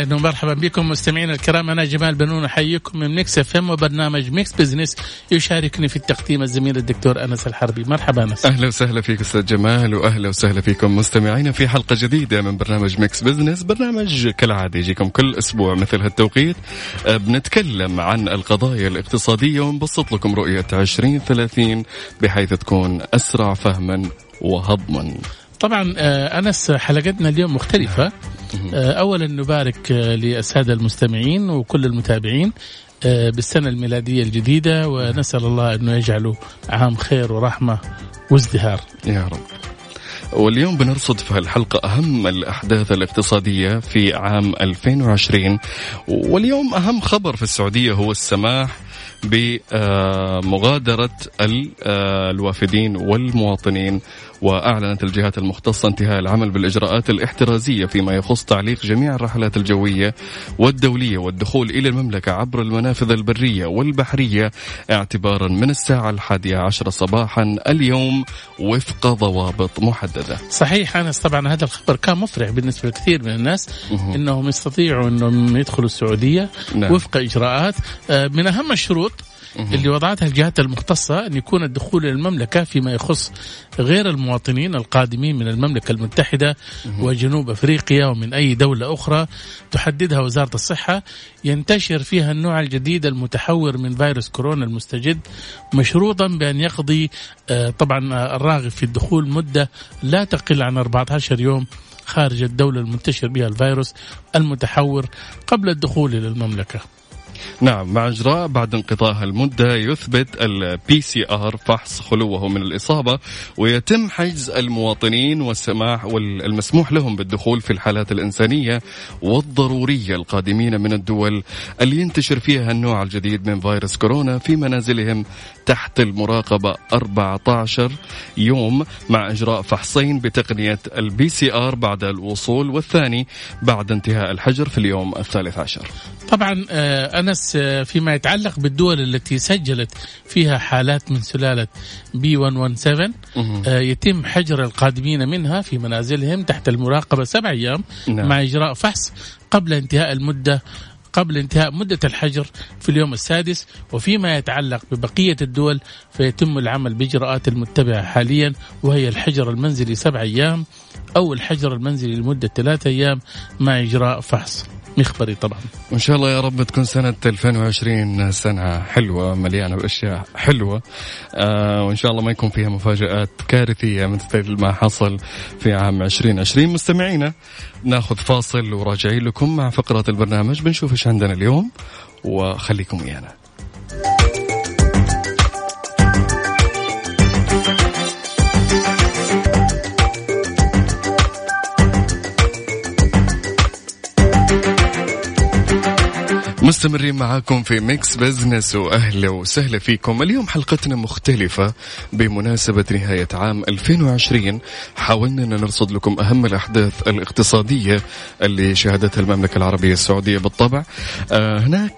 أهلا ومرحبا بكم مستمعينا الكرام. أنا جمال بنون أحييكم من Mix FM وبرنامج Mix Business يشاركني في التقديم الزميل الدكتور أنس الحربي. مرحبا أنس. أهلا وسهلا فيك أستاذ جمال واهلا وسهلا فيكم مستمعينا في حلقة جديدة من برنامج Mix Business. برنامج كالعادة يجيكم كل أسبوع مثل هالتوقيت. أه، بنتكلم عن القضايا الاقتصادية ونبسط لكم رؤية 2030 بحيث تكون أسرع فهما وهضما. طبعا آه، أنس حلقتنا اليوم مختلفة. آه، اولا نبارك آه، للساده المستمعين وكل المتابعين بالسنة الميلادية الجديدة ونسأل الله أنه يجعله عام خير ورحمة وازدهار. يا رب. واليوم بنرصد في هالحلقة أهم الأحداث الاقتصادية في عام 2020 واليوم أهم خبر في السعودية هو السماح بمغادرة آه، الوافدين والمواطنين وأعلنت الجهات المختصة انتهاء العمل بالإجراءات الاحترازية فيما يخص تعليق جميع الرحلات الجوية والدولية والدخول إلى المملكة عبر المنافذ البرية والبحرية اعتبارا من الساعة الحادية عشر صباحا اليوم وفق ضوابط محددة صحيح أنس طبعا هذا الخبر كان مفرح بالنسبة لكثير من الناس. إنهم يستطيعوا إنهم يدخلوا السعودية نعم. وفق إجراءات آه، من أهم الشروط. اللي وضعتها الجهات المختصة أن يكون الدخول إلى المملكة فيما يخص غير المواطنين القادمين من المملكة المتحدة وجنوب أفريقيا ومن أي دولة أخرى. تحددها وزارة الصحة. ينتشر فيها النوع الجديد المتحور من فيروس كورونا المستجد مشروطا بأن يقضي آه، طبعا آه، الراغب في الدخول مدة لا تقل عن 14 يوم خارج الدولة المنتشر بها الفيروس المتحور قبل الدخول إلى المملكة. نعم مع إجراء بعد انقضاء المدة يثبت ال PCR فحص خلوه من الإصابة ويتم حجز المواطنين والسماح والمسموح لهم بالدخول في الحالات الإنسانية والضرورية القادمين من الدول اللي ينتشر فيها النوع الجديد من فيروس كورونا في منازلهم تحت المراقبة 14 يوم مع إجراء فحصين بتقنية ال PCR بعد الوصول والثاني بعد انتهاء الحجر في اليوم الثالث عشر. طبعا آه، انس آه، فيما يتعلق بالدول التي سجلت فيها حالات من سلالة B 117 مهم. آه، يتم حجر القادمين منها في منازلهم تحت المراقبة سبع أيام نعم. مع إجراء فحص قبل انتهاء المدة قبل انتهاء مدة الحجر في اليوم السادس وفيما يتعلق ببقية الدول فيتم العمل بإجراءات المتبعة حاليا وهي الحجر المنزلي سبع أيام أو الحجر المنزلي لمدة ثلاثة أيام مع إجراء فحص مخبري طبعا. وإن شاء الله يا رب تكون سنة 2020 سنة حلوة مليانة بأشياء حلوة. آه وإن شاء الله ما يكون فيها مفاجآت كارثية مثل ما حصل في عام 2020 مستمعينا ناخذ فاصل وراجعين لكم مع فقرة البرنامج. بنشوف إيش عندنا اليوم وخليكم ويانا. مستمرين معاكم في Mix Business وأهلا وسهلا فيكم. اليوم حلقتنا مختلفة بمناسبة نهاية عام 2020 حاولنا أن نرصد لكم أهم الأحداث الاقتصادية اللي شهدتها المملكة العربية السعودية بالطبع. آه هناك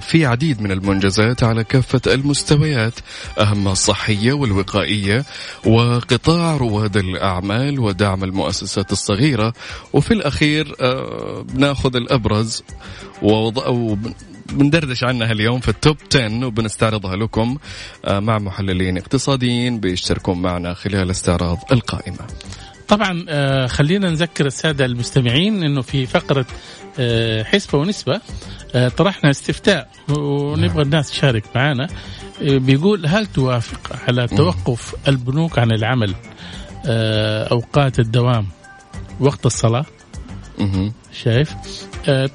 في عديد من المنجزات على كافة المستويات أهمها الصحية والوقائية وقطاع رواد الأعمال ودعم المؤسسات الصغيرة. وفي الأخير آه، بناخذ الأبرز ووضع بندردش عنها اليوم في التوب 10 وبنستعرضها لكم آه، مع محللين اقتصاديين بيشتركون معنا خلال استعراض القائمة. طبعا آه، خلينا نذكر السادة المستمعين أنه في فقرة آه، حسبة ونسبة آه، طرحنا استفتاء ونبغى الناس تشارك معنا بيقول هل توافق على توقف البنوك عن العمل أوقات الدوام وقت الصلاة؟ مهم. شايف؟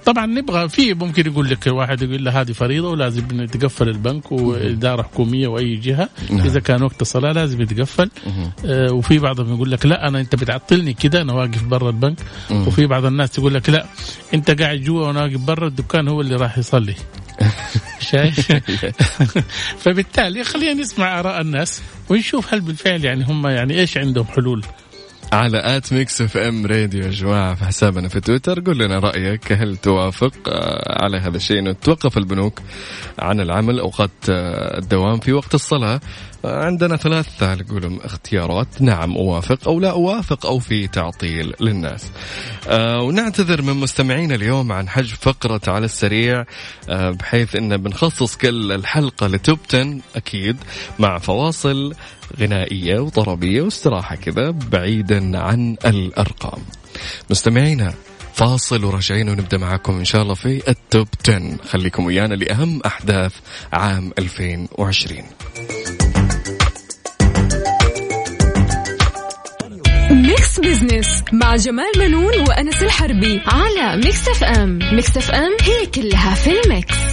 طبعا نبغى في ممكن يقول لك واحد يقول له هذه فريضة ولازم يتقفل البنك وإدارة حكومية وأي جهة. نعم. إذا كان وقت الصلاة لازم يتقفل. آه، وفي بعضهم يقول لك لا أنا أنت بتعطلني كده أنا واقف برا البنك. وفي بعض الناس تقول لك لا أنت قاعد جوا وأنا واقف برا الدكان هو اللي راح يصلي. شايف؟ فبالتالي خلينا نسمع آراء الناس ونشوف هل بالفعل يعني هم يعني إيش عندهم حلول. على at Mix FM Radio يا جماعة في حسابنا في تويتر. قول لنا رأيك هل توافق آه، على هذا الشيء إنه توقف البنوك عن العمل اوقات آه، الدوام في وقت الصلاة؟ آه، عندنا ثلاث نقول اختيارات. نعم أوافق أو لا أوافق أو في تعطيل للناس. آه ونعتذر من مستمعينا اليوم عن حجب فقرة على السريع آه بحيث إن بنخصص كل الحلقة لتوب 10 أكيد مع فواصل غنائية وطربية واستراحة كذا بعيدا عن الأرقام. مستمعينا فاصل وراجعين ونبدأ معاكم إن شاء الله في التوب 10 خليكم ويانا لأهم أحداث عام 2020 Mix Business مع جمال بنون وأنس الحربي على Mix FM Mix FM هي كلها في ال Mix.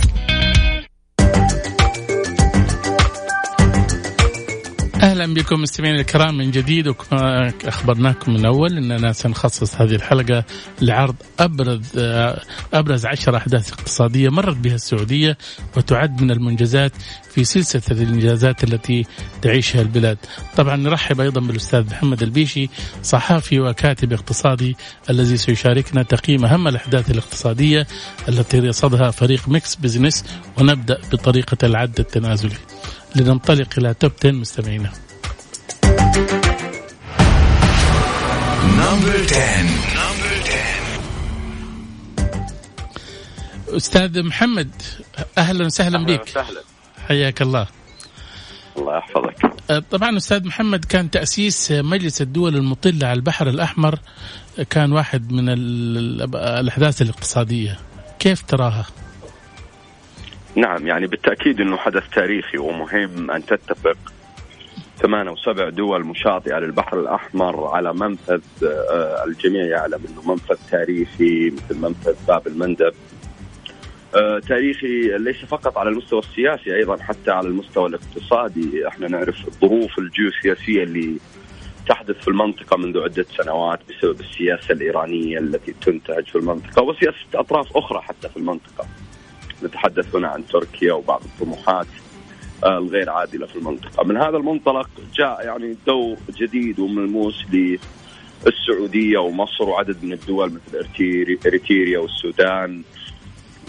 أهلا بكم مستمعينا الكرام من جديد وكما أخبرناكم من أول أننا سنخصص هذه الحلقة لعرض أبرز أبرز عشر أحداث اقتصادية مرت بها السعودية وتعد من المنجزات في سلسلة الانجازات التي تعيشها البلاد. طبعا نرحب أيضا بالأستاذ محمد البيشي صحافي وكاتب اقتصادي الذي سيشاركنا تقييم أهم الأحداث الاقتصادية التي رصدها فريق Mix Business ونبدأ بطريقة العد التنازلي. لننطلق إلى top 10 مستمعينا. أستاذ محمد أهلا وسهلا بك. وسهلا. حياك الله. الله يحفظك. أه، طبعا أستاذ محمد كان تأسيس مجلس الدول المطلة على البحر الأحمر كان واحد من ال- الأحداث الاقتصادية. كيف تراها؟ نعم يعني بالتأكيد أنه حدث تاريخي ومهم أن تتفق. ثمان أو سبع دول مشاطئة للبحر الأحمر على منفذ آه، الجميع يعلم أنه منفذ تاريخي مثل منفذ باب المندب. آه، تاريخي ليس فقط على المستوى السياسي أيضا حتى على المستوى الاقتصادي. إحنا نعرف الظروف الجيوسياسية اللي تحدث في المنطقة منذ عدة سنوات بسبب السياسة الإيرانية التي تنتهج في المنطقة وسياسة أطراف أخرى حتى في المنطقة. نتحدث هنا عن تركيا وبعض الطموحات الغير عادلة في المنطقة. من هذا المنطلق جاء يعني دور جديد وملموس للسعودية ومصر وعدد من الدول مثل إريتريا والسودان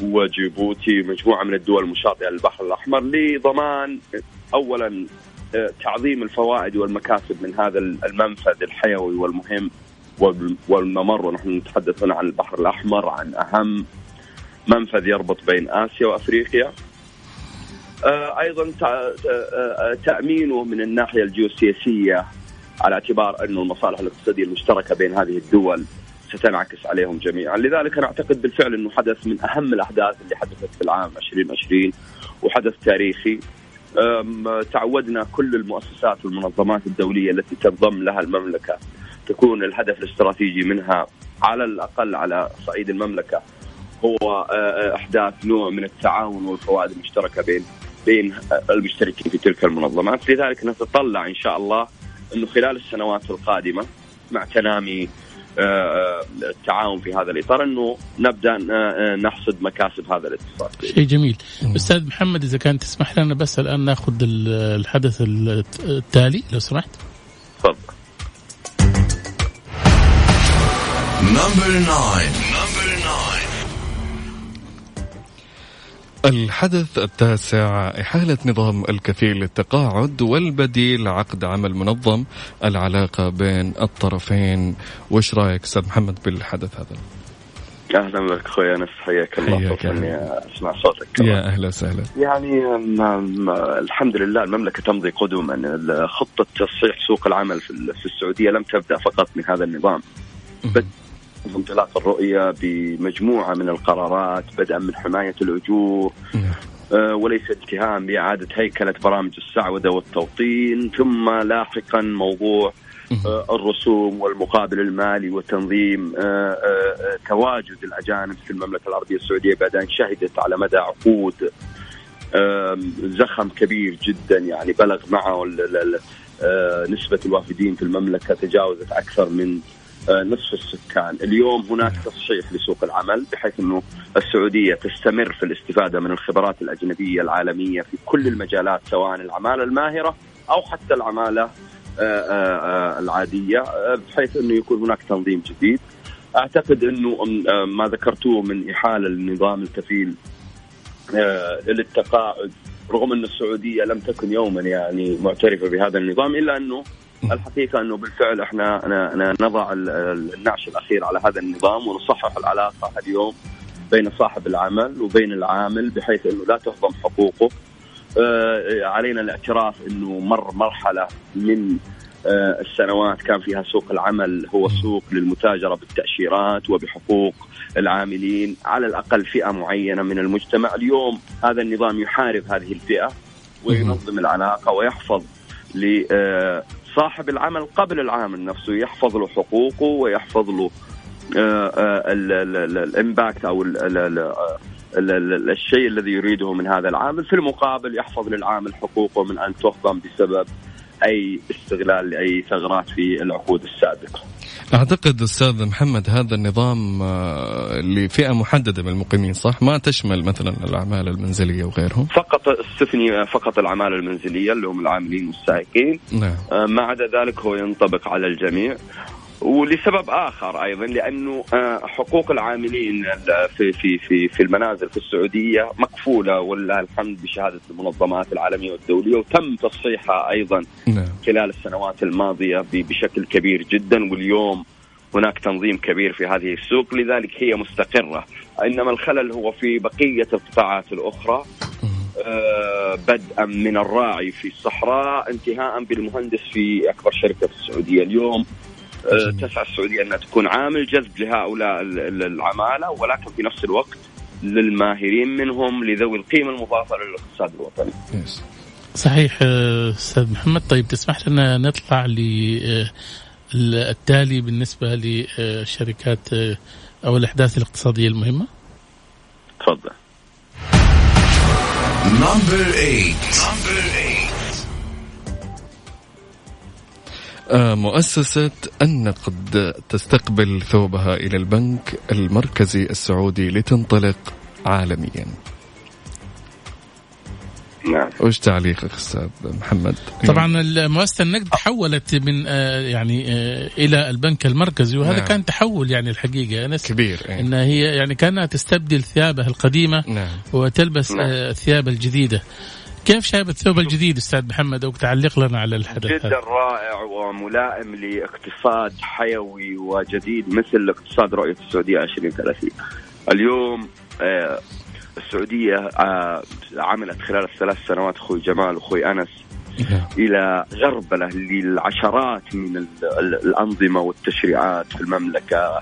وجيبوتي مجموعة من الدول المشاطئة للبحر الأحمر لضمان أولا آه، تعظيم الفوائد والمكاسب من هذا المنفذ الحيوي والمهم وال- والممر. ونحن نتحدث هنا عن البحر الأحمر عن أهم منفذ يربط بين آسيا وأفريقيا. آه، أيضا تع- آه، تأمينه من الناحية الجيوسياسية على اعتبار انه المصالح الاقتصادية المشتركة بين هذه الدول ستنعكس عليهم جميعا، لذلك أنا أعتقد بالفعل أنه حدث من أهم الأحداث اللي حدثت في العام 2020 وحدث تاريخي. تعودنا كل المؤسسات والمنظمات الدولية التي تنضم لها المملكة تكون الهدف الاستراتيجي منها على الأقل على صعيد المملكة. هو آه، آه، أحداث نوع من التعاون والفوائد المشتركة بين بين آه، المشتركين في تلك المنظمات، لذلك نتطلع إن شاء الله إنه خلال السنوات القادمة مع تنامي التعاون في هذا الإطار إنه نبدأ نحصد مكاسب هذا الاتفاق. شيء جميل. أستاذ محمد إذا كان تسمح لنا بس الآن ناخذ ال- الحدث التالي لو سمحت. تفضل. الحدث التاسع إحالة نظام الكفيل للتقاعد والبديل عقد عمل منظم العلاقة بين الطرفين. وش رأيك أستاذ محمد بالحدث هذا؟ أهلا بك أخوي أنس حياك الله. حياك. إني أسمع صوتك. كمان. يا أهلا وسهلا. يعني الحمد لله المملكة تمضي قدما خطة تصحيح سوق العمل في ال- في السعودية لم تبدأ فقط من هذا النظام. بد انطلاق الرؤية بمجموعة من القرارات بدءا من حماية الأجور نعم. آه، وليس انتهاء بإعادة هيكلة برامج السعودة والتوطين ثم لاحقا موضوع آه، الرسوم والمقابل المالي وتنظيم آه، تواجد الأجانب في المملكة العربية السعودية بعد ان شهدت على مدى عقود زخم كبير جدا يعني بلغ معه نسبة الوافدين في المملكة تجاوزت أكثر من نصف السكان. اليوم هناك تصحيح لسوق العمل بحيث أنه السعودية تستمر في الاستفادة من الخبرات الأجنبية العالمية في كل المجالات سواء العمالة الماهرة أو حتى العمالة آه، آه، آه، العادية بحيث إنه يكون هناك تنظيم جديد. أعتقد إنه ما ذكرتوه من إحالة للنظام الكفيل للتقاعد رغم إن السعودية لم تكن يوما يعني معترفة بهذا النظام إلا إنه الحقيقة إنه بالفعل إحنا نضع النعش الأخير على هذا النظام ونصحح العلاقة اليوم بين صاحب العمل وبين العامل بحيث إنه لا تهضم حقوقه. آه، علينا الاعتراف إنه مر مرحلة من آه، السنوات كان فيها سوق العمل هو سوق للمتاجرة بالتأشيرات وبحقوق العاملين على الأقل فئة معينة من المجتمع، اليوم هذا النظام يحارب هذه الفئة وينظم العلاقة ويحفظ لصاحب العمل قبل العامل نفسه يحفظ له حقوقه ويحفظ له الامباكت أو الشيء الذي يريده من هذا العامل في المقابل يحفظ للعامل حقوقه من أن تهضم بسبب أي استغلال لأي ثغرات في العقود السابقة. أعتقد أستاذ محمد هذا النظام آه، لفئة محددة من المقيمين صح؟ ما تشمل مثلا الأعمال المنزلية وغيرهم؟ فقط استثني فقط الأعمال المنزلية اللي هم العاملين والسائقين نعم. آه، ما عدا ذلك هو ينطبق على الجميع ولسبب آخر أيضا لأنه آه، حقوق العاملين في في في في المنازل في السعودية مكفولة ولله الحمد بشهادة المنظمات العالمية والدولية وتم تصحيحها أيضا نعم. خلال السنوات الماضية بشكل كبير جدا واليوم هناك تنظيم كبير في هذه السوق لذلك هي مستقرة. إنما الخلل هو في بقية القطاعات الأخرى آه، بدءا من الراعي في الصحراء انتهاء بالمهندس في أكبر شركة في السعودية. اليوم آه، تسعى السعودية إنها تكون عامل جذب لهؤلاء العمالة ولكن في نفس الوقت للماهرين منهم لذوي القيمة المضافة للاقتصاد الوطني. صحيح آه، أستاذ محمد. طيب تسمح لنا نطلع آه، التالي بالنسبة لشركات أو الأحداث الاقتصادية المهمة؟ تفضل. مؤسسة النقد تستقبل ثوبها إلى البنك المركزي السعودي لتنطلق عالميا نعم وش تعليقك أستاذ محمد؟ طبعا مؤسسة النقد تحولت من آه، يعني آه، إلى البنك المركزي وهذا نعم. كان تحول يعني الحقيقة أنس كبير يعني. إن هي يعني كانها تستبدل ثيابها القديمة نعم. وتلبس نعم. الثياب الجديدة كيف شايف الثوب الجديد أستاذ محمد؟ أو تعلق لنا على الحدث جدا رائع وملائم لاقتصاد حيوي وجديد مثل اقتصاد رؤية السعودية 2030 اليوم آه السعودية آه عملت خلال الثلاث سنوات أخوي جمال وأخوي أنس نعم. إلى غربلة للعشرات من الأنظمة والتشريعات في المملكة.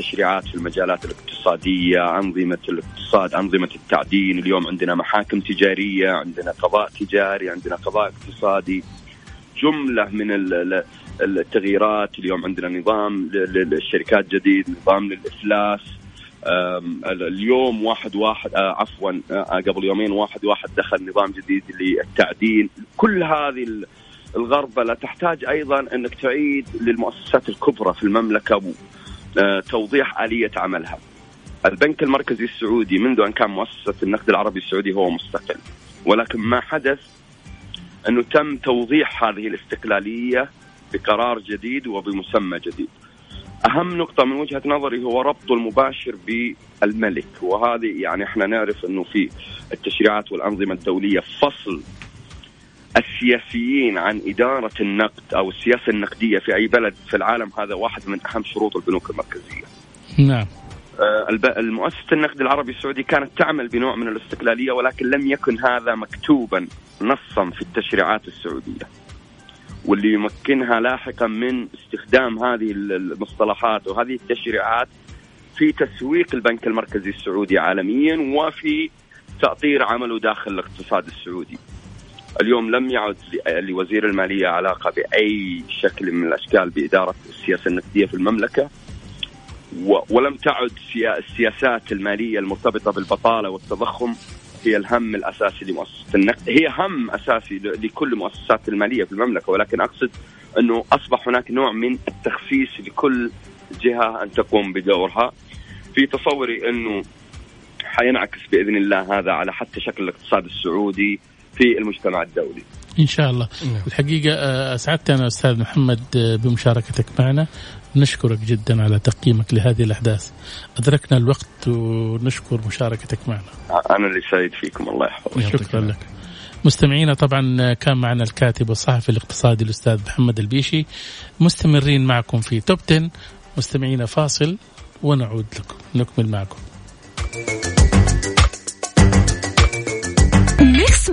تشريعات في المجالات الاقتصادية أنظمة الاقتصاد أنظمة التعدين. اليوم عندنا محاكم تجارية عندنا قضاء تجاري عندنا قضاء اقتصادي. جملة من التغييرات. اليوم عندنا نظام للشركات جديد نظام للإفلاس. اليوم واحد واحد آه، عفوا آه، قبل يومين واحد واحد دخل نظام جديد للتعدين. كل هذه الغربلة تحتاج أيضا أنك تعيد للمؤسسات الكبرى في المملكة. توضيح آلية عملها. البنك المركزي السعودي منذ أن كان مؤسسة النقد العربي السعودي هو مستقل. ولكن ما حدث أنه تم توضيح هذه الاستقلالية بقرار جديد وبمسمى جديد. أهم نقطة من وجهة نظري هو ربطه المباشر بالملك. وهذه يعني إحنا نعرف أنه في التشريعات والأنظمة الدولية فصل السياسيين عن إدارة النقد أو السياسة النقدية في أي بلد في العالم هذا واحد من أهم شروط البنوك المركزية. نعم. آه، المؤسسة النقد العربي السعودي كانت تعمل بنوع من الاستقلالية ولكن لم يكن هذا مكتوبا نصا في التشريعات السعودية. واللي يمكنها لاحقا من استخدام هذه المصطلحات وهذه التشريعات في تسويق البنك المركزي السعودي عالميا وفي تأطير عمله داخل الاقتصاد السعودي. اليوم لم يعد لوزير المالية علاقة بأي شكل من الأشكال بإدارة السياسة النقديه في المملكة ولم تعد السياسات المالية المرتبطة بالبطالة والتضخم هي الهم الأساسي لمؤسسة النقد. هي هم أساسي لكل المؤسسات المالية في المملكة ولكن أقصد أنه أصبح هناك نوع من التخسيس لكل جهة أن تقوم بدورها. في تصوري أنه حينعكس بإذن الله هذا على حتى شكل الاقتصاد السعودي في المجتمع الدولي. إن شاء الله. نعم. الحقيقة آه، اسعدتنا أستاذ محمد آه، بمشاركتك معنا. نشكرك جدا على تقييمك لهذه الأحداث. أدركنا الوقت ونشكر مشاركتك معنا. أنا اللي سعيد فيكم الله يحفظك. شكرا لك. مستمعينا طبعا كان معنا الكاتب والصحفي الاقتصادي الأستاذ محمد البيشي مستمرين معكم في top 10 مستمعينا فاصل ونعود لكم نكمل معكم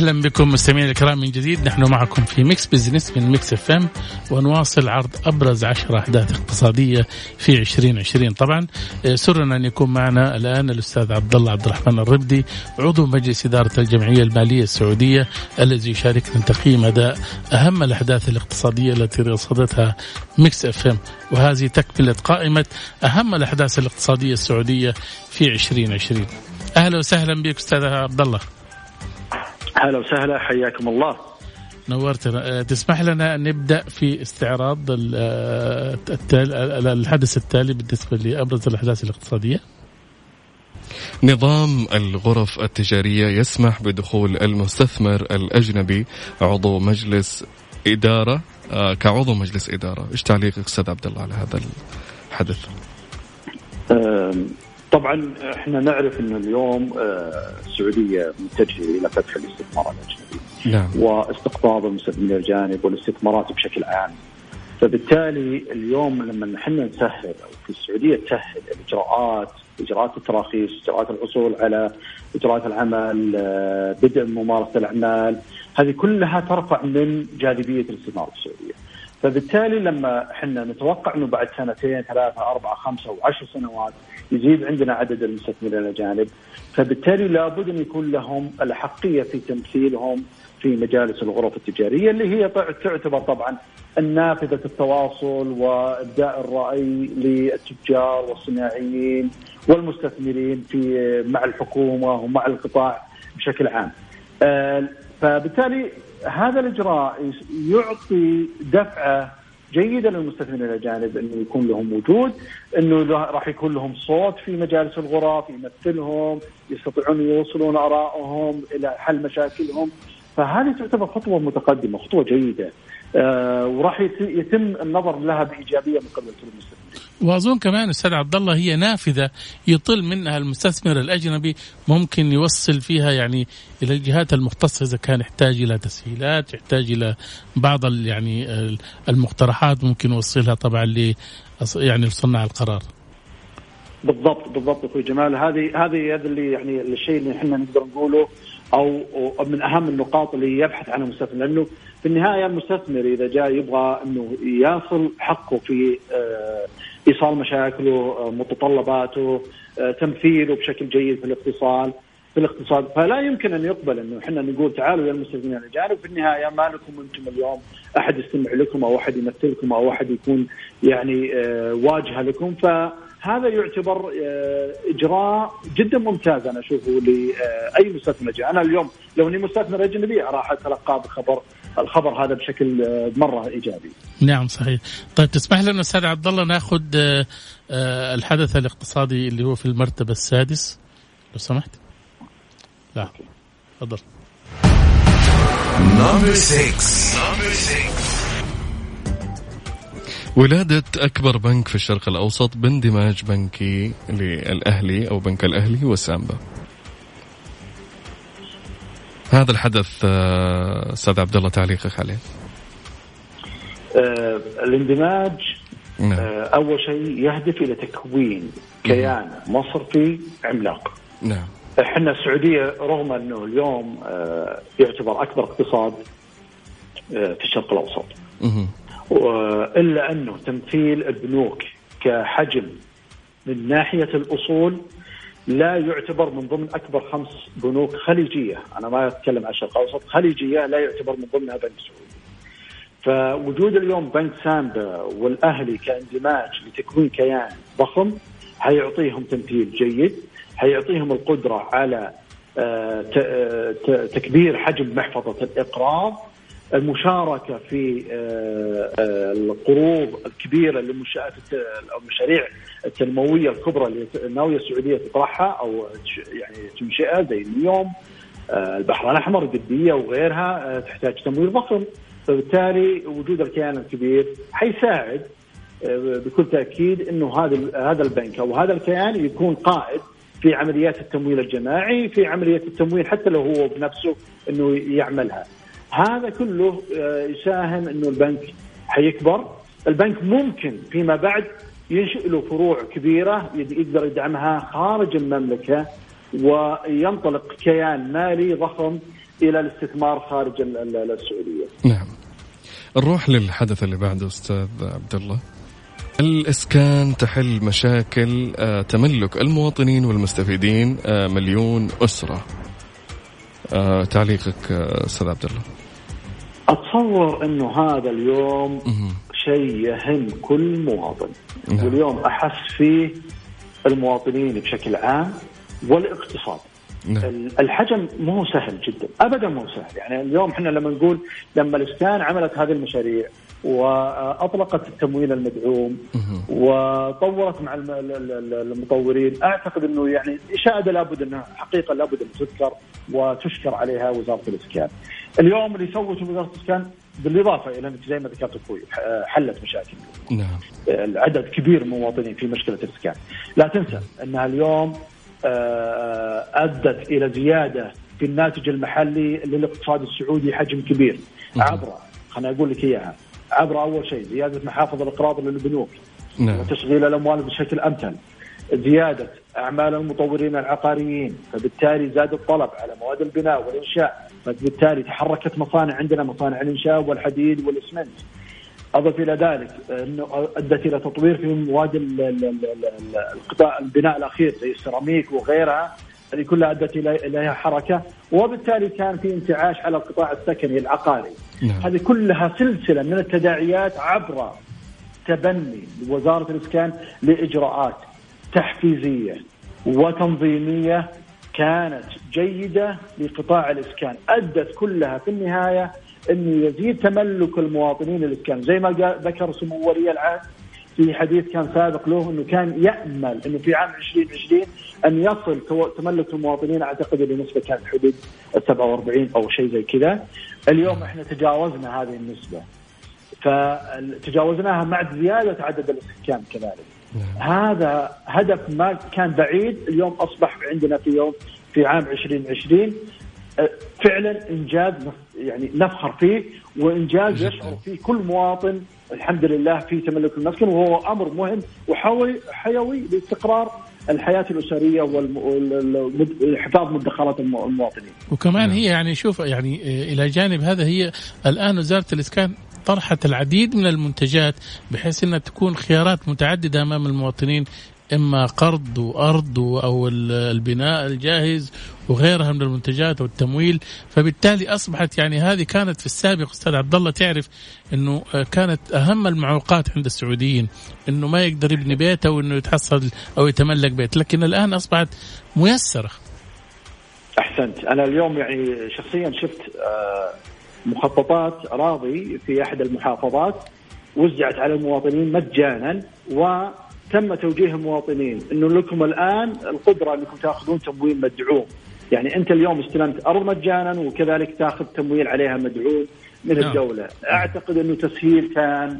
أهلا بكم مستمعينا الكرام من جديد. نحن معكم في Mix Business من Mix FM ونواصل عرض أبرز عشر احداث اقتصادية في 2020 طبعا آه، سرنا أن يكون معنا الآن الأستاذ عبد الله عبد الرحمن الربدي عضو مجلس إدارة الجمعية المالية السعودية الذي يشاركنا تقييم أداء أهم الاحداث الاقتصادية التي رصدتها Mix FM. وهذه تكملة قائمة أهم الاحداث الاقتصادية السعودية في 2020 أهلا وسهلا بك أستاذ عبد الله. أهلا وسهلا حياكم الله. نورتنا تسمح لنا أن نبدأ في استعراض الحدث التالي بالنسبة لأبرز الأحداث الاقتصادية. نظام الغرف التجارية يسمح بدخول المستثمر الأجنبي عضو مجلس إدارة آه، كعضو مجلس إدارة. إيش تعليقك أستاذ عبد الله على هذا الحدث؟ طبعا إحنا نعرف إنه اليوم آه، السعودية متجهة إلى فتح الاستثمار الاجنبي نعم. واستقطاب المستثمرين الاجانب والاستثمارات بشكل عام. فبالتالي اليوم لما إحنا نسهل أو في السعودية تسهل الاجراءات إجراءات التراخيص إجراءات الحصول على إجراءات العمل آه، بدء ممارسة الأعمال هذه كلها ترفع من جاذبية الاستثمار في السعودية. فبالتالي لما إحنا نتوقع إنه بعد سنتين ثلاثة أربعة خمسة وعشر سنوات يزيد عندنا عدد المستثمرين الاجانب فبالتالي لابد أن يكون لهم الاحقيه في تمثيلهم في مجالس الغرف التجارية اللي هي تعتبر طبعا النافذة التواصل وإبداء الرأي للتجار والصناعيين والمستثمرين في مع الحكومة ومع القطاع بشكل عام. آه، فبالتالي هذا الإجراء يعطي دفعة جيدة للمستثمرين الاجانب إنه يكون لهم وجود، إنه راح يكون لهم صوت في مجالس الغرف يمثلهم، يستطيعون يوصلون آرائهم إلى حل مشاكلهم، فهذه تعتبر خطوة متقدمة، خطوة جيدة. آه وراح يتم النظر لها بإيجابية من قبل المستثمرين. وأظن كمان أستاذ عبد الله هي نافذة يطل منها المستثمر الأجنبي ممكن يوصل فيها يعني إلى الجهات المختصة إذا كان يحتاج إلى تسهيلات يحتاج إلى بعض يعني المقترحات ممكن يوصلها طبعا ل يعني صناع القرار. بالضبط بالضبط أخوي جمال هذه هذه هذا اللي يعني الشيء اللي إحنا نقدر نقوله أو من أهم النقاط اللي يبحث عنها المستثمر لأنه في النهاية المستثمر إذا جاء يبغى إنه يصل حقه في آه، إيصال مشاكله آه، متطلباته آه، تمثيله بشكل جيد في الاتصال في الاقتصاد. فلا يمكن أن يقبل إنه إحنا نقول تعالوا يا المستثمرين الاجانب في النهاية ما لكم أنتم اليوم أحد يستمع لكم أو أحد يمثلكم أو أحد يكون يعني واجهة لكم. فهذا يعتبر إجراء جدا ممتاز أنا أشوفه لأي مستثمر اجنبي، أنا اليوم لو إني مستثمر أجنبي راح أتلقاه بخبر الخبر هذا بشكل آه، مرة إيجابي. نعم صحيح. طيب تسمح لنا أستاذ عبد الله ناخذ آه، آه، الحدث الاقتصادي اللي هو في المرتبة السادس لو سمحت. لا تفضل. ولادة أكبر بنك في الشرق الأوسط باندماج بنكي للأهلي أو بنك الأهلي وسامبا هذا الحدث آه، أستاذ عبد الله تعليقك عليه؟ آه الاندماج نعم. آه أول شيء يهدف إلى تكوين كيان مصرفي عملاق. نعم. إحنا السعودية رغم أنه اليوم آه يعتبر أكبر اقتصاد آه في الشرق الأوسط. الا أنه تمثيل البنوك كحجم من ناحية الأصول لا يعتبر من ضمن أكبر خمس بنوك خليجية، أنا ما أتكلم عن الشرق الأوسط، خليجية لا يعتبر من ضمنها بنك سعودي. فوجود اليوم بنك سامبا والأهلي كاندماج لتكوين كيان ضخم حيعطيهم تمثيل جيد، حيعطيهم القدرة على آه، آه، تكبير حجم محفظة الإقراض. المشاركة في آه، القروض الكبيرة للمنشآت المشاريع التنموية الكبرى اللي ناويه السعودية تطرحها أو يعني تنشئها زي اليوم البحر الأحمر القديه وغيرها تحتاج تمويل ضخم فبالتالي وجود الكيان الكبير حيساعد بكل تأكيد إنه هذا هذا البنك أو هذا الكيان يكون قائد في عمليات التمويل الجماعي في عملية التمويل حتى لو هو بنفسه أنه يعملها. هذا كله آه، يساهم أنه البنك حيكبر. البنك ممكن فيما بعد ينشئ له فروع كبيرة يقدر يدعمها خارج المملكة وينطلق كيان مالي ضخم إلى الاستثمار خارج السعودية. نعم. نروح للحدث اللي بعده أستاذ عبد الله. الإسكان تحل مشاكل آه، تملك المواطنين والمستفيدين آه، مليون أسرة. تعليقك أستاذ عبد الله. أتصور أنه هذا اليوم شيء يهم كل مواطن نعم. واليوم أحس فيه المواطنين بشكل عام والاقتصاد نعم. الحجم مو سهل جدا ابدا مو سهل يعني اليوم إحنا لما نقول لما الاسكان عملت هذه المشاريع وأطلقت التمويل المدعوم وطورت مع المطورين أعتقد إنه يعني اشاده لابد انها حقيقة لابد ان تذكر وتشكر عليها وزارة الإسكان. اليوم اللي سوته وزارة الإسكان بالإضافة إلى أنك زي ما ذكرت أخوي حلت مشاكل. نعم. العدد كبير من المواطنين في مشكلة الإسكان. لا تنسى انها اليوم آه، أدت إلى زيادة في الناتج المحلي للاقتصاد السعودي حجم كبير عبر خليني أقول لك إياها عبر أول شيء زيادة محافظ الأقراض للبنوك نعم. وتشغيل الأموال بشكل أمثل زيادة أعمال المطورين العقاريين فبالتالي زاد الطلب على مواد البناء والإنشاء فبالتالي تحركت مصانع عندنا مصانع الإنشاء والحديد والإسمنت. أضف إلى ذلك انه أدت إلى تطوير في مواد القطاع البناء الأخير زي السيراميك وغيرها. هذه كلها أدت إليها حركة وبالتالي كان في انتعاش على القطاع السكني العقاري. نعم. هذه كلها سلسلة من التداعيات عبر تبني وزارة الإسكان لإجراءات تحفيزية وتنظيمية كانت جيدة لقطاع الإسكان. أدت كلها في النهاية انه يزيد تملك المواطنين الإسكان. زي ما ذكر سمو ولي العهد في حديث كان سابق له أنه كان يأمل أنه في عام 2020 أن يصل تملك المواطنين أعتقد بنسبه كانت حدود 47 أو شيء زي كذا. اليوم إحنا تجاوزنا هذه النسبة. فتجاوزناها مع زيادة عدد الإسكان كذلك. نعم. هذا هدف ما كان بعيد اليوم أصبح عندنا في يوم في عام 2020 فعلا إنجاز يعني نفخر فيه وإنجاز يشعر فيه كل مواطن الحمد لله في تملك المسكن وهو أمر مهم وحيوي حيوي لاستقرار الحياة الأسرية والحفاظ مدخرات المواطنين. وكمان نعم. هي يعني شوف يعني آه، إلى جانب هذا هي الآن وزارة الإسكان طرحت العديد من المنتجات بحيث إنها تكون خيارات متعددة أمام المواطنين إما قرض وأرض أو البناء الجاهز وغيرها من المنتجات والتمويل فبالتالي أصبحت يعني هذه كانت في السابق أستاذ عبد الله تعرف إنه كانت أهم المعوقات عند السعوديين إنه ما يقدر يبني بيت أو إنه يتحصل أو يتملك بيت. لكن الآن أصبحت ميسرة. أحسنت. أنا اليوم يعني شخصيا شفت آه، مخططات اراضي في أحد المحافظات وزعت على المواطنين مجانا و تم توجيه المواطنين إنه لكم الآن القدرة إنكم تأخذون تمويل مدعوم يعني أنت اليوم استلمت أرض مجانا وكذلك تأخذ تمويل عليها مدعوم من نعم. الدولة أعتقد إنه تسهيل كان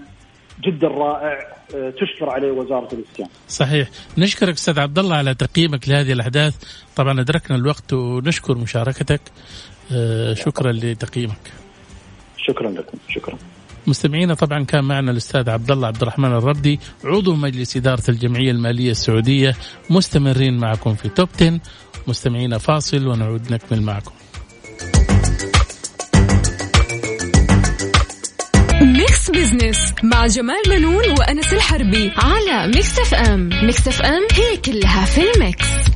جدا رائع آه، تشكر عليه وزارة الاسكان. صحيح، نشكرك أستاذ عبد الله على تقييمك لهذه الأحداث، طبعا أدركنا الوقت ونشكر مشاركتك. آه، شكرا لتقييمك. شكرا لكم، شكرا. مستمعينا طبعا كان معنا الأستاذ عبد الله عبد الرحمن الردي عضو مجلس إدارة الجمعية المالية السعودية مستمرين معكم في توب 10 مستمعينا فاصل ونعود نكمل معكم. ميكس بزنس مع جمال منون وأنس الحربي على ميكس اف ام ميكس اف ام هي كلها في الميكس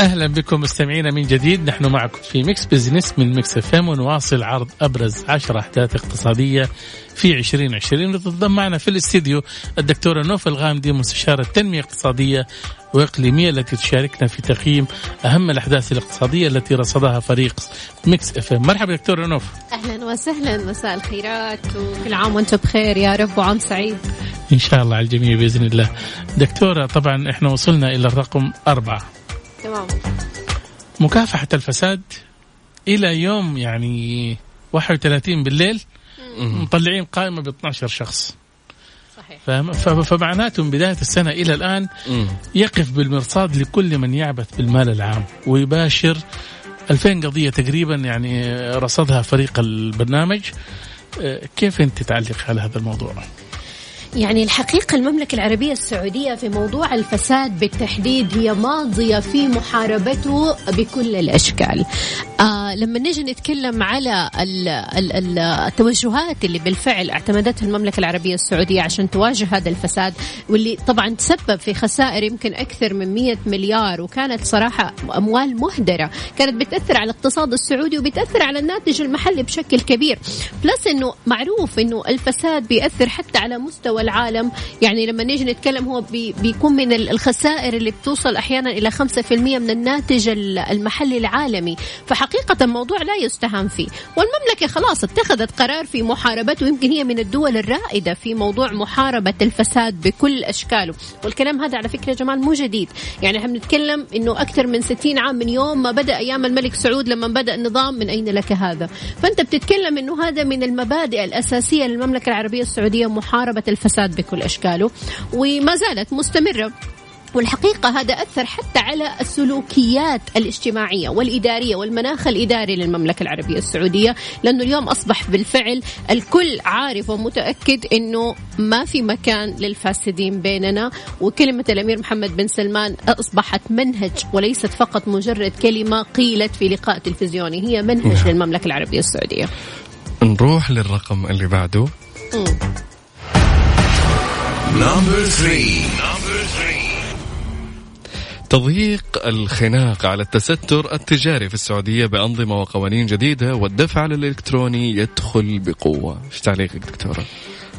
أهلا بكم مستمعينا من جديد. نحن معكم في ميكس بزنس من ميكس إف إم ونواصل عرض أبرز عشر أحداث اقتصادية في 2020 وتنضم معنا في الاستديو الدكتوره نوف الغامدي مستشاره التنمية الاقتصادية وإقليمية التي تشاركنا في تقييم أهم الأحداث الاقتصادية التي رصدها فريق ميكس إف إم. مرحبا دكتوره نوف. أهلا وسهلا. مساء الخيرات. وكل عام وأنتم بخير يا رب وعام سعيد. إن شاء الله على الجميع بإذن الله. دكتورة طبعا إحنا وصلنا إلى الرقم أربعة. تمام. مكافحة الفساد إلى يوم يعني 31 بالليل مطلعين قائمة ب 12 شخص. صحيح. فمعناته من بداية السنة إلى الآن يقف بالمرصاد لكل من يعبث بالمال العام ويباشر 2000 قضية تقريبا يعني رصدها فريق البرنامج. أه، كيف أنت تعلق على هذا الموضوع؟ يعني الحقيقة المملكة العربية السعودية في موضوع الفساد بالتحديد هي ماضية في محاربته بكل الأشكال. آه لما نجي نتكلم على ال ال ال التوجهات اللي بالفعل اعتمدتها المملكة العربية السعودية عشان تواجه هذا الفساد واللي طبعا تسبب في خسائر يمكن أكثر من 100 مليار وكانت صراحة أموال مهدرة. كانت بتأثر على الاقتصاد السعودي وبتأثر على الناتج المحلي بشكل كبير. plus أنه معروف أنه الفساد بيأثر حتى على مستوى والعالم. يعني لما نيجي نتكلم هو بي بيكون من الخسائر اللي بتوصل أحيانا إلى 5% من الناتج المحلي العالمي. فحقيقة الموضوع لا يستهان فيه. والمملكة خلاص اتخذت قرار في محاربته يمكن هي من الدول الرائدة في موضوع محاربة الفساد بكل أشكاله. والكلام هذا على فكرة جمال مو جديد. يعني إحنا بنتكلم إنه أكثر من 60 عام من يوم ما بدأ أيام الملك سعود لما بدأ النظام من أين لك هذا؟ فأنت بتتكلم إنه هذا من المبادئ الأساسية للمملكة العربية السعودية محاربة الفساد. الفساد بكل أشكاله وما زالت مستمرة. والحقيقة هذا أثر حتى على السلوكيات الاجتماعية والإدارية والمناخ الإداري للمملكة العربية السعودية لأنه اليوم أصبح بالفعل الكل عارف ومتأكد أنه ما في مكان للفاسدين بيننا. وكلمة الأمير محمد بن سلمان أصبحت منهج وليست فقط مجرد كلمة قيلت في لقاء تلفزيوني هي منهج نعم. للمملكة العربية السعودية. نروح للرقم اللي بعده. Three. تضييق الخناق على التستر التجاري في السعودية بأنظمة وقوانين جديدة والدفع الإلكتروني يدخل بقوة إيش تعليقك دكتورة؟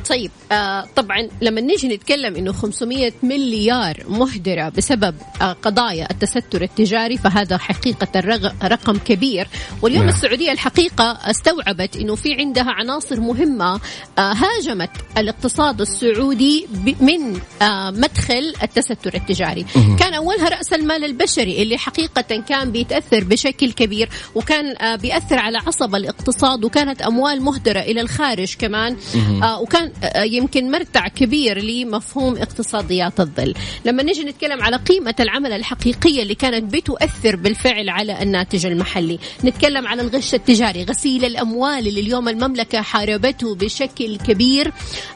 طيب آه طبعا لما نيجي نتكلم إنه 500 مليار مهدره بسبب آه قضايا التستر التجاري فهذا حقيقة رقم كبير واليوم نعم. السعودية الحقيقة استوعبت إنه في عندها عناصر مهمة آه هاجمت الاقتصاد السعودي من آه مدخل التستر التجاري مه. كان أولها رأس المال البشري اللي حقيقة كان بيتأثر بشكل كبير وكان آه بيأثر على عصب الاقتصاد وكانت أموال مهدره إلى الخارج كمان آه وكان آه، يمكن مرتع كبير لمفهوم اقتصاديات الظل. لما نجي نتكلم على قيمة العمل الحقيقية اللي كانت بتؤثر بالفعل على الناتج المحلي نتكلم على الغش التجاري غسيل الأموال اللي اليوم المملكة حاربته بشكل كبير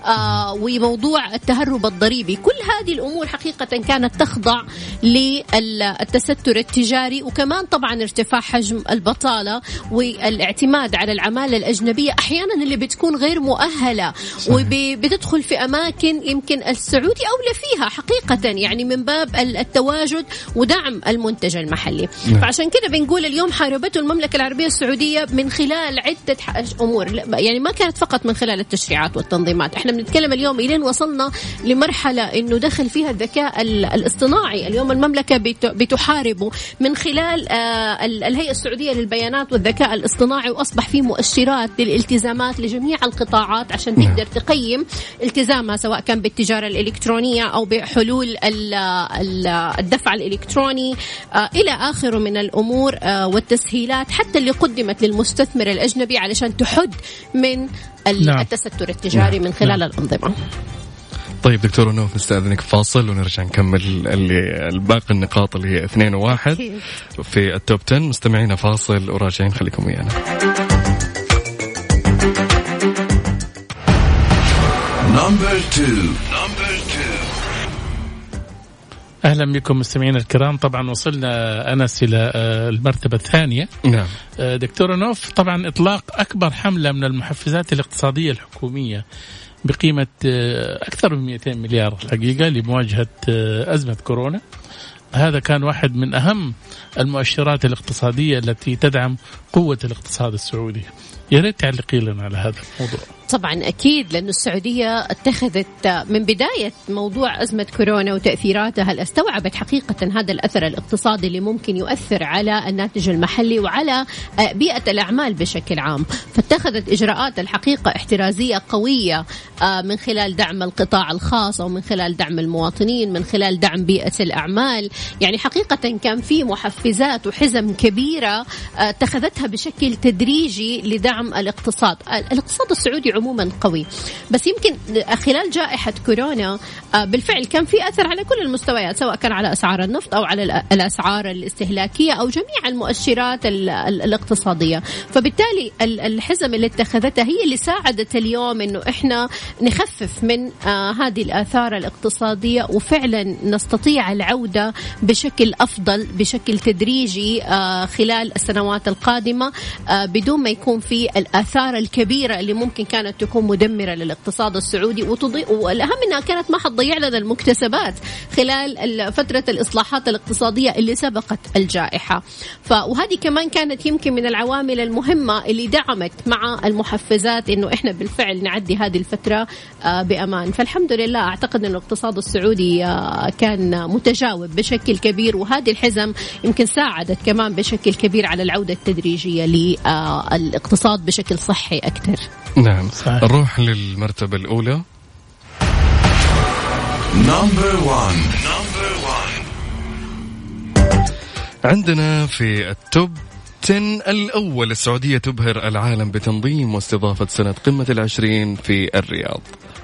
آه وموضوع التهرب الضريبي. كل هذه الأمور حقيقة كانت تخضع للتستر التجاري وكمان طبعا ارتفاع حجم البطالة والاعتماد على العمالة الأجنبية. أحيانا اللي بتكون غير مؤهلة بتدخل في أماكن يمكن السعودي أولى فيها حقيقة يعني من باب التواجد ودعم المنتج المحلي نعم. فعشان كذا بنقول اليوم حاربته المملكة العربية السعودية من خلال عدة أمور يعني ما كانت فقط من خلال التشريعات والتنظيمات إحنا بنتكلم اليوم إلين وصلنا لمرحلة إنه دخل فيها الذكاء الاصطناعي اليوم المملكة بتحاربه من خلال آه، الهيئة السعودية للبيانات والذكاء الاصطناعي وأصبح في مؤشرات للالتزامات لجميع القطاعات عشان تقدر نعم. تقيم التزامها سواء كان بالتجارة الإلكترونية أو بحلول الدفع الإلكتروني آه، إلى آخره من الأمور آه، والتسهيلات حتى اللي قدمت للمستثمر الأجنبي علشان تحد من نعم. التستر التجاري نعم. من خلال نعم. الأنظمة طيب دكتور نوف نستأذنك فاصل ونرجع نكمل اللي الباقي النقاط اللي هي اثنين وواحد في التوب 10 مستمعينا فاصل وراجعين خليكم ويانا Number two. Number two. أهلا بكم مستمعينا الكرام. طبعا وصلنا أنس إلى آه، المرتبة الثانية. نعم. آه، دكتور نوف طبعا إطلاق أكبر حملة من المحفزات الاقتصادية الحكومية بقيمة آه، أكثر من 200 مليار الحقيقة لمواجهة أزمة كورونا. هذا كان واحد من أهم المؤشرات الاقتصادية التي تدعم قوة الاقتصاد السعودي. يا ريت تعلقي لنا على هذا الموضوع. طبعا أكيد لأنه السعودية اتخذت من بداية موضوع أزمة كورونا وتاثيراتها هل استوعبت حقيقة هذا الأثر الاقتصادي اللي ممكن يؤثر على الناتج المحلي وعلى بيئة الأعمال بشكل عام؟ فاتخذت إجراءات الحقيقة احترازية قوية آه، من خلال دعم القطاع الخاص أو من خلال دعم المواطنين من خلال دعم بيئة الأعمال. يعني حقيقة كان في محفزات وحزم كبيرة آه، اتخذتها بشكل تدريجي لدعم الاقتصاد. الاقتصاد السعودي عموما قوي. بس يمكن خلال جائحة كورونا آه، بالفعل كان في أثر على كل المستويات سواء كان على أسعار النفط أو على الأسعار الاستهلاكية أو جميع المؤشرات الاقتصادية. فبالتالي الحزم اللي اتخذتها هي اللي ساعدت اليوم أنه إحنا نخفف من آه، هذه الآثار الاقتصادية وفعلا نستطيع العودة بشكل أفضل بشكل تدريجي آه، خلال السنوات القادمة بدون ما يكون في الآثار الكبيرة اللي ممكن كان كانت تكون مدمرة للاقتصاد السعودي وتضيء والأهم أنها كانت ما حتضيع لنا المكتسبات خلال فترة الإصلاحات الاقتصادية اللي سبقت الجائحة. ف وهذه كمان كانت يمكن من العوامل المهمة اللي دعمت مع المحفزات أنه إحنا بالفعل نعدي هذه الفترة آه، بأمان. فالحمد لله أعتقد أن الاقتصاد السعودي آه، كان متجاوب بشكل كبير وهذه الحزم يمكن ساعدت كمان بشكل كبير على العودة التدريجية للاقتصاد بشكل صحي أكثر. نعم. صحيح. نروح للمرتبة الأولى. نمبر 1 عندنا في التوب 10 الأول السعودية تبهر العالم بتنظيم واستضافة سنة قمة العشرين في الرياض.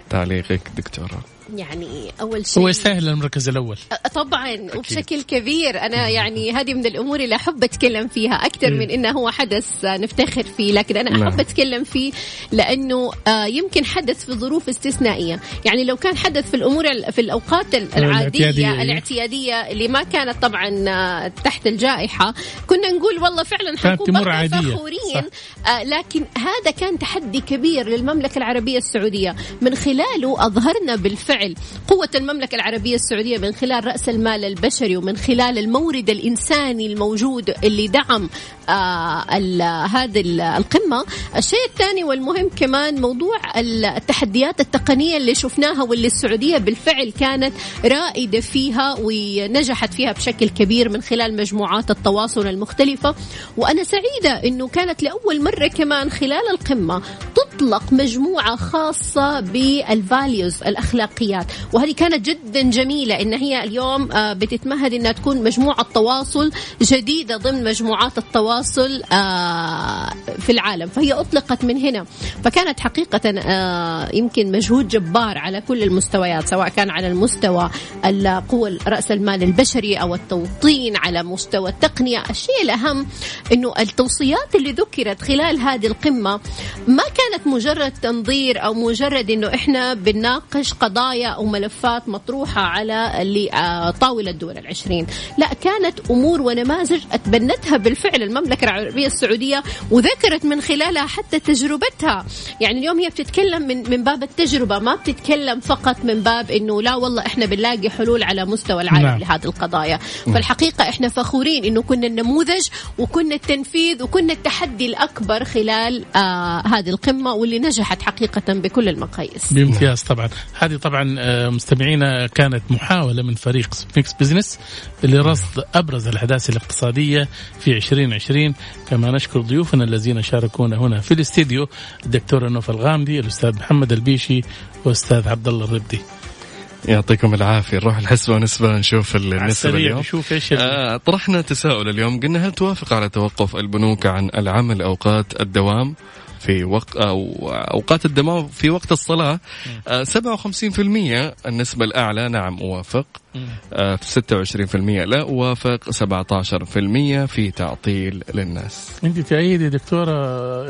تعليقك دكتورة. يعني أول شيء هو يستاهل المركز الأول. طبعا أكيد. وبشكل كبير. أنا يعني هذه من الأمور اللي أحب أتكلم فيها أكثر من إنه هو حدث نفتخر فيه لكن أنا أحب نعم. أتكلم فيه لأنه آه، يمكن حدث في ظروف استثنائية. يعني لو كان حدث في الأمور في الأوقات العادية الاعتياديه, الاعتيادية اللي ما كانت طبعا آه، تحت الجائحة كنا نقول والله فعلا حنكون فخورين. آه، لكن هذا كان تحدي كبير للمملكة العربية السعودية. من خلاله أظهرنا بالفعل بالفعل قوة المملكة العربية السعودية من خلال رأس المال البشري ومن خلال المورد الإنساني الموجود اللي دعم آه هذه القمة. الشيء الثاني والمهم كمان موضوع التحديات التقنية اللي شفناها واللي السعودية بالفعل كانت رائدة فيها ونجحت فيها بشكل كبير من خلال مجموعات التواصل المختلفة. وأنا سعيدة أنه كانت لأول مرة كمان خلال القمة تطلق مجموعة خاصة بالفاليوز الأخلاقية. الشخصيات وهذه كانت جدا جميلة إن هي اليوم آه، بتتمهد إنها تكون مجموعة تواصل جديدة ضمن مجموعات التواصل آه، في العالم. فهي أطلقت من هنا. فكانت حقيقة آه، يمكن مجهود جبار على كل المستويات سواء كان على المستوى القوة رأس المال البشري أو التوطين على مستوى التقنية. الشيء الأهم أنه التوصيات اللي ذكرت خلال هذه القمة ما كانت مجرد تنظير أو مجرد أنه إحنا بنناقش قضايا قضايا أو ملفات مطروحة على آه، طاولة الدول العشرين. لا كانت أمور ونماذج أتبنتها بالفعل المملكة العربية السعودية وذكرت من خلالها حتى تجربتها. يعني اليوم هي بتتكلم من من باب التجربة ما بتتكلم فقط من باب إنه لا والله إحنا بنلاقي حلول على مستوى العالم نعم. لهذه القضايا. نعم. فالحقيقة إحنا فخورين إنه كنا النموذج وكنا التنفيذ وكنا التحدي الأكبر خلال آه هذه القمة واللي نجحت حقيقة بكل المقاييس. بامتياز طبعا. هذه طبعا مستمعينا كانت محاولة من فريق ميكس بزنس لرصد أبرز الأحداث الاقتصادية في 2020 كما نشكر ضيوفنا الذين شاركونا هنا في الاستديو الدكتور نوف الغامدي الأستاذ محمد البيشي والأستاذ عبد الله الربدي. يعطيكم العافية. نروح الحسبة ونسبة نشوف النسبة اليوم. نشوف إيش آه طرحنا تساؤل اليوم. قلنا هل توافق على توقف البنوك عن العمل أوقات الدوام؟ في وقت أو أوقات الدمار في وقت الصلاة 57% آه، النسبة الأعلى نعم أوافق. آه، في 26% لا أوافق. 17% في تعطيل للناس. أنت تأيدي دكتورة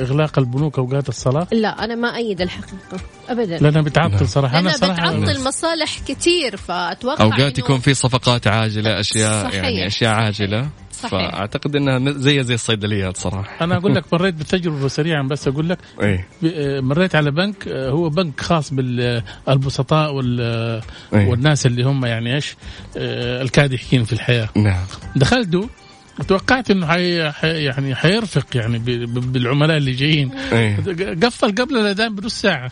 إغلاق البنوك أوقات الصلاة؟ لا أنا ما أيد الحقيقة أبدا. لأنها بتعطل صراحة. أنا صراحة بتعطل مصالح كثير فأتوقع أوقات يكون في صفقات عاجلة أشياء صحيح. يعني أشياء عاجلة. صحيح. فأعتقد إنها زي زي الصيدليات صراحة أنا أقول لك مريت بتجربة سريعا بس أقول لك أيه؟ مريت على بنك هو بنك خاص بالبسطاء أيه؟ والناس اللي هم يعني إيش الكادحين في الحياة نعم دخلته توقعت إنه حي... حي... يعني حيرفق يعني بالعملاء اللي جايين أيه؟ قفل قبل الأذان بنص ساعة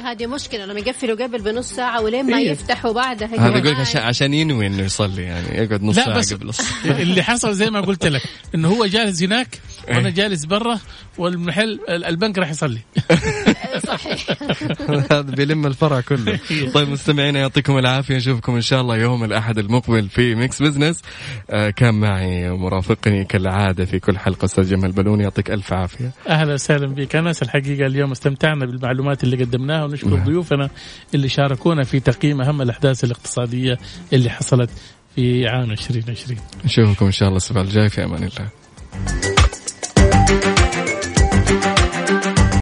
هذه مشكلة لما يقفلوا قبل بنص ساعة ولين ما إيه؟ يفتحوا بعدها هذا يقول عشان عشان ينوي إنه يصلي يعني يقعد نص ساعة بس قبل اللي حصل زي ما قلت لك إنه هو جالس هناك وأنا إيه. جالس برا والمحل البنك راح يصلي صحيح. هذا بيلم الفرع كله. طيب مستمعينا يعطيكم العافية. نشوفكم إن شاء الله يوم الأحد المقبل في ميكس بزنس آه كان معي مرافقني كالعادة في كل حلقة أستاذ جمال بلون يعطيك ألف عافية. أهلا وسهلا بك. انس الحقيقة اليوم استمتعنا بالمعلومات اللي قدمناها ونشكر نعم. ضيوفنا اللي شاركونا في تقييم أهم الأحداث الاقتصادية اللي حصلت في عام 2020 نشوفكم إن شاء الله الأسبوع الجاي. في أمان الله.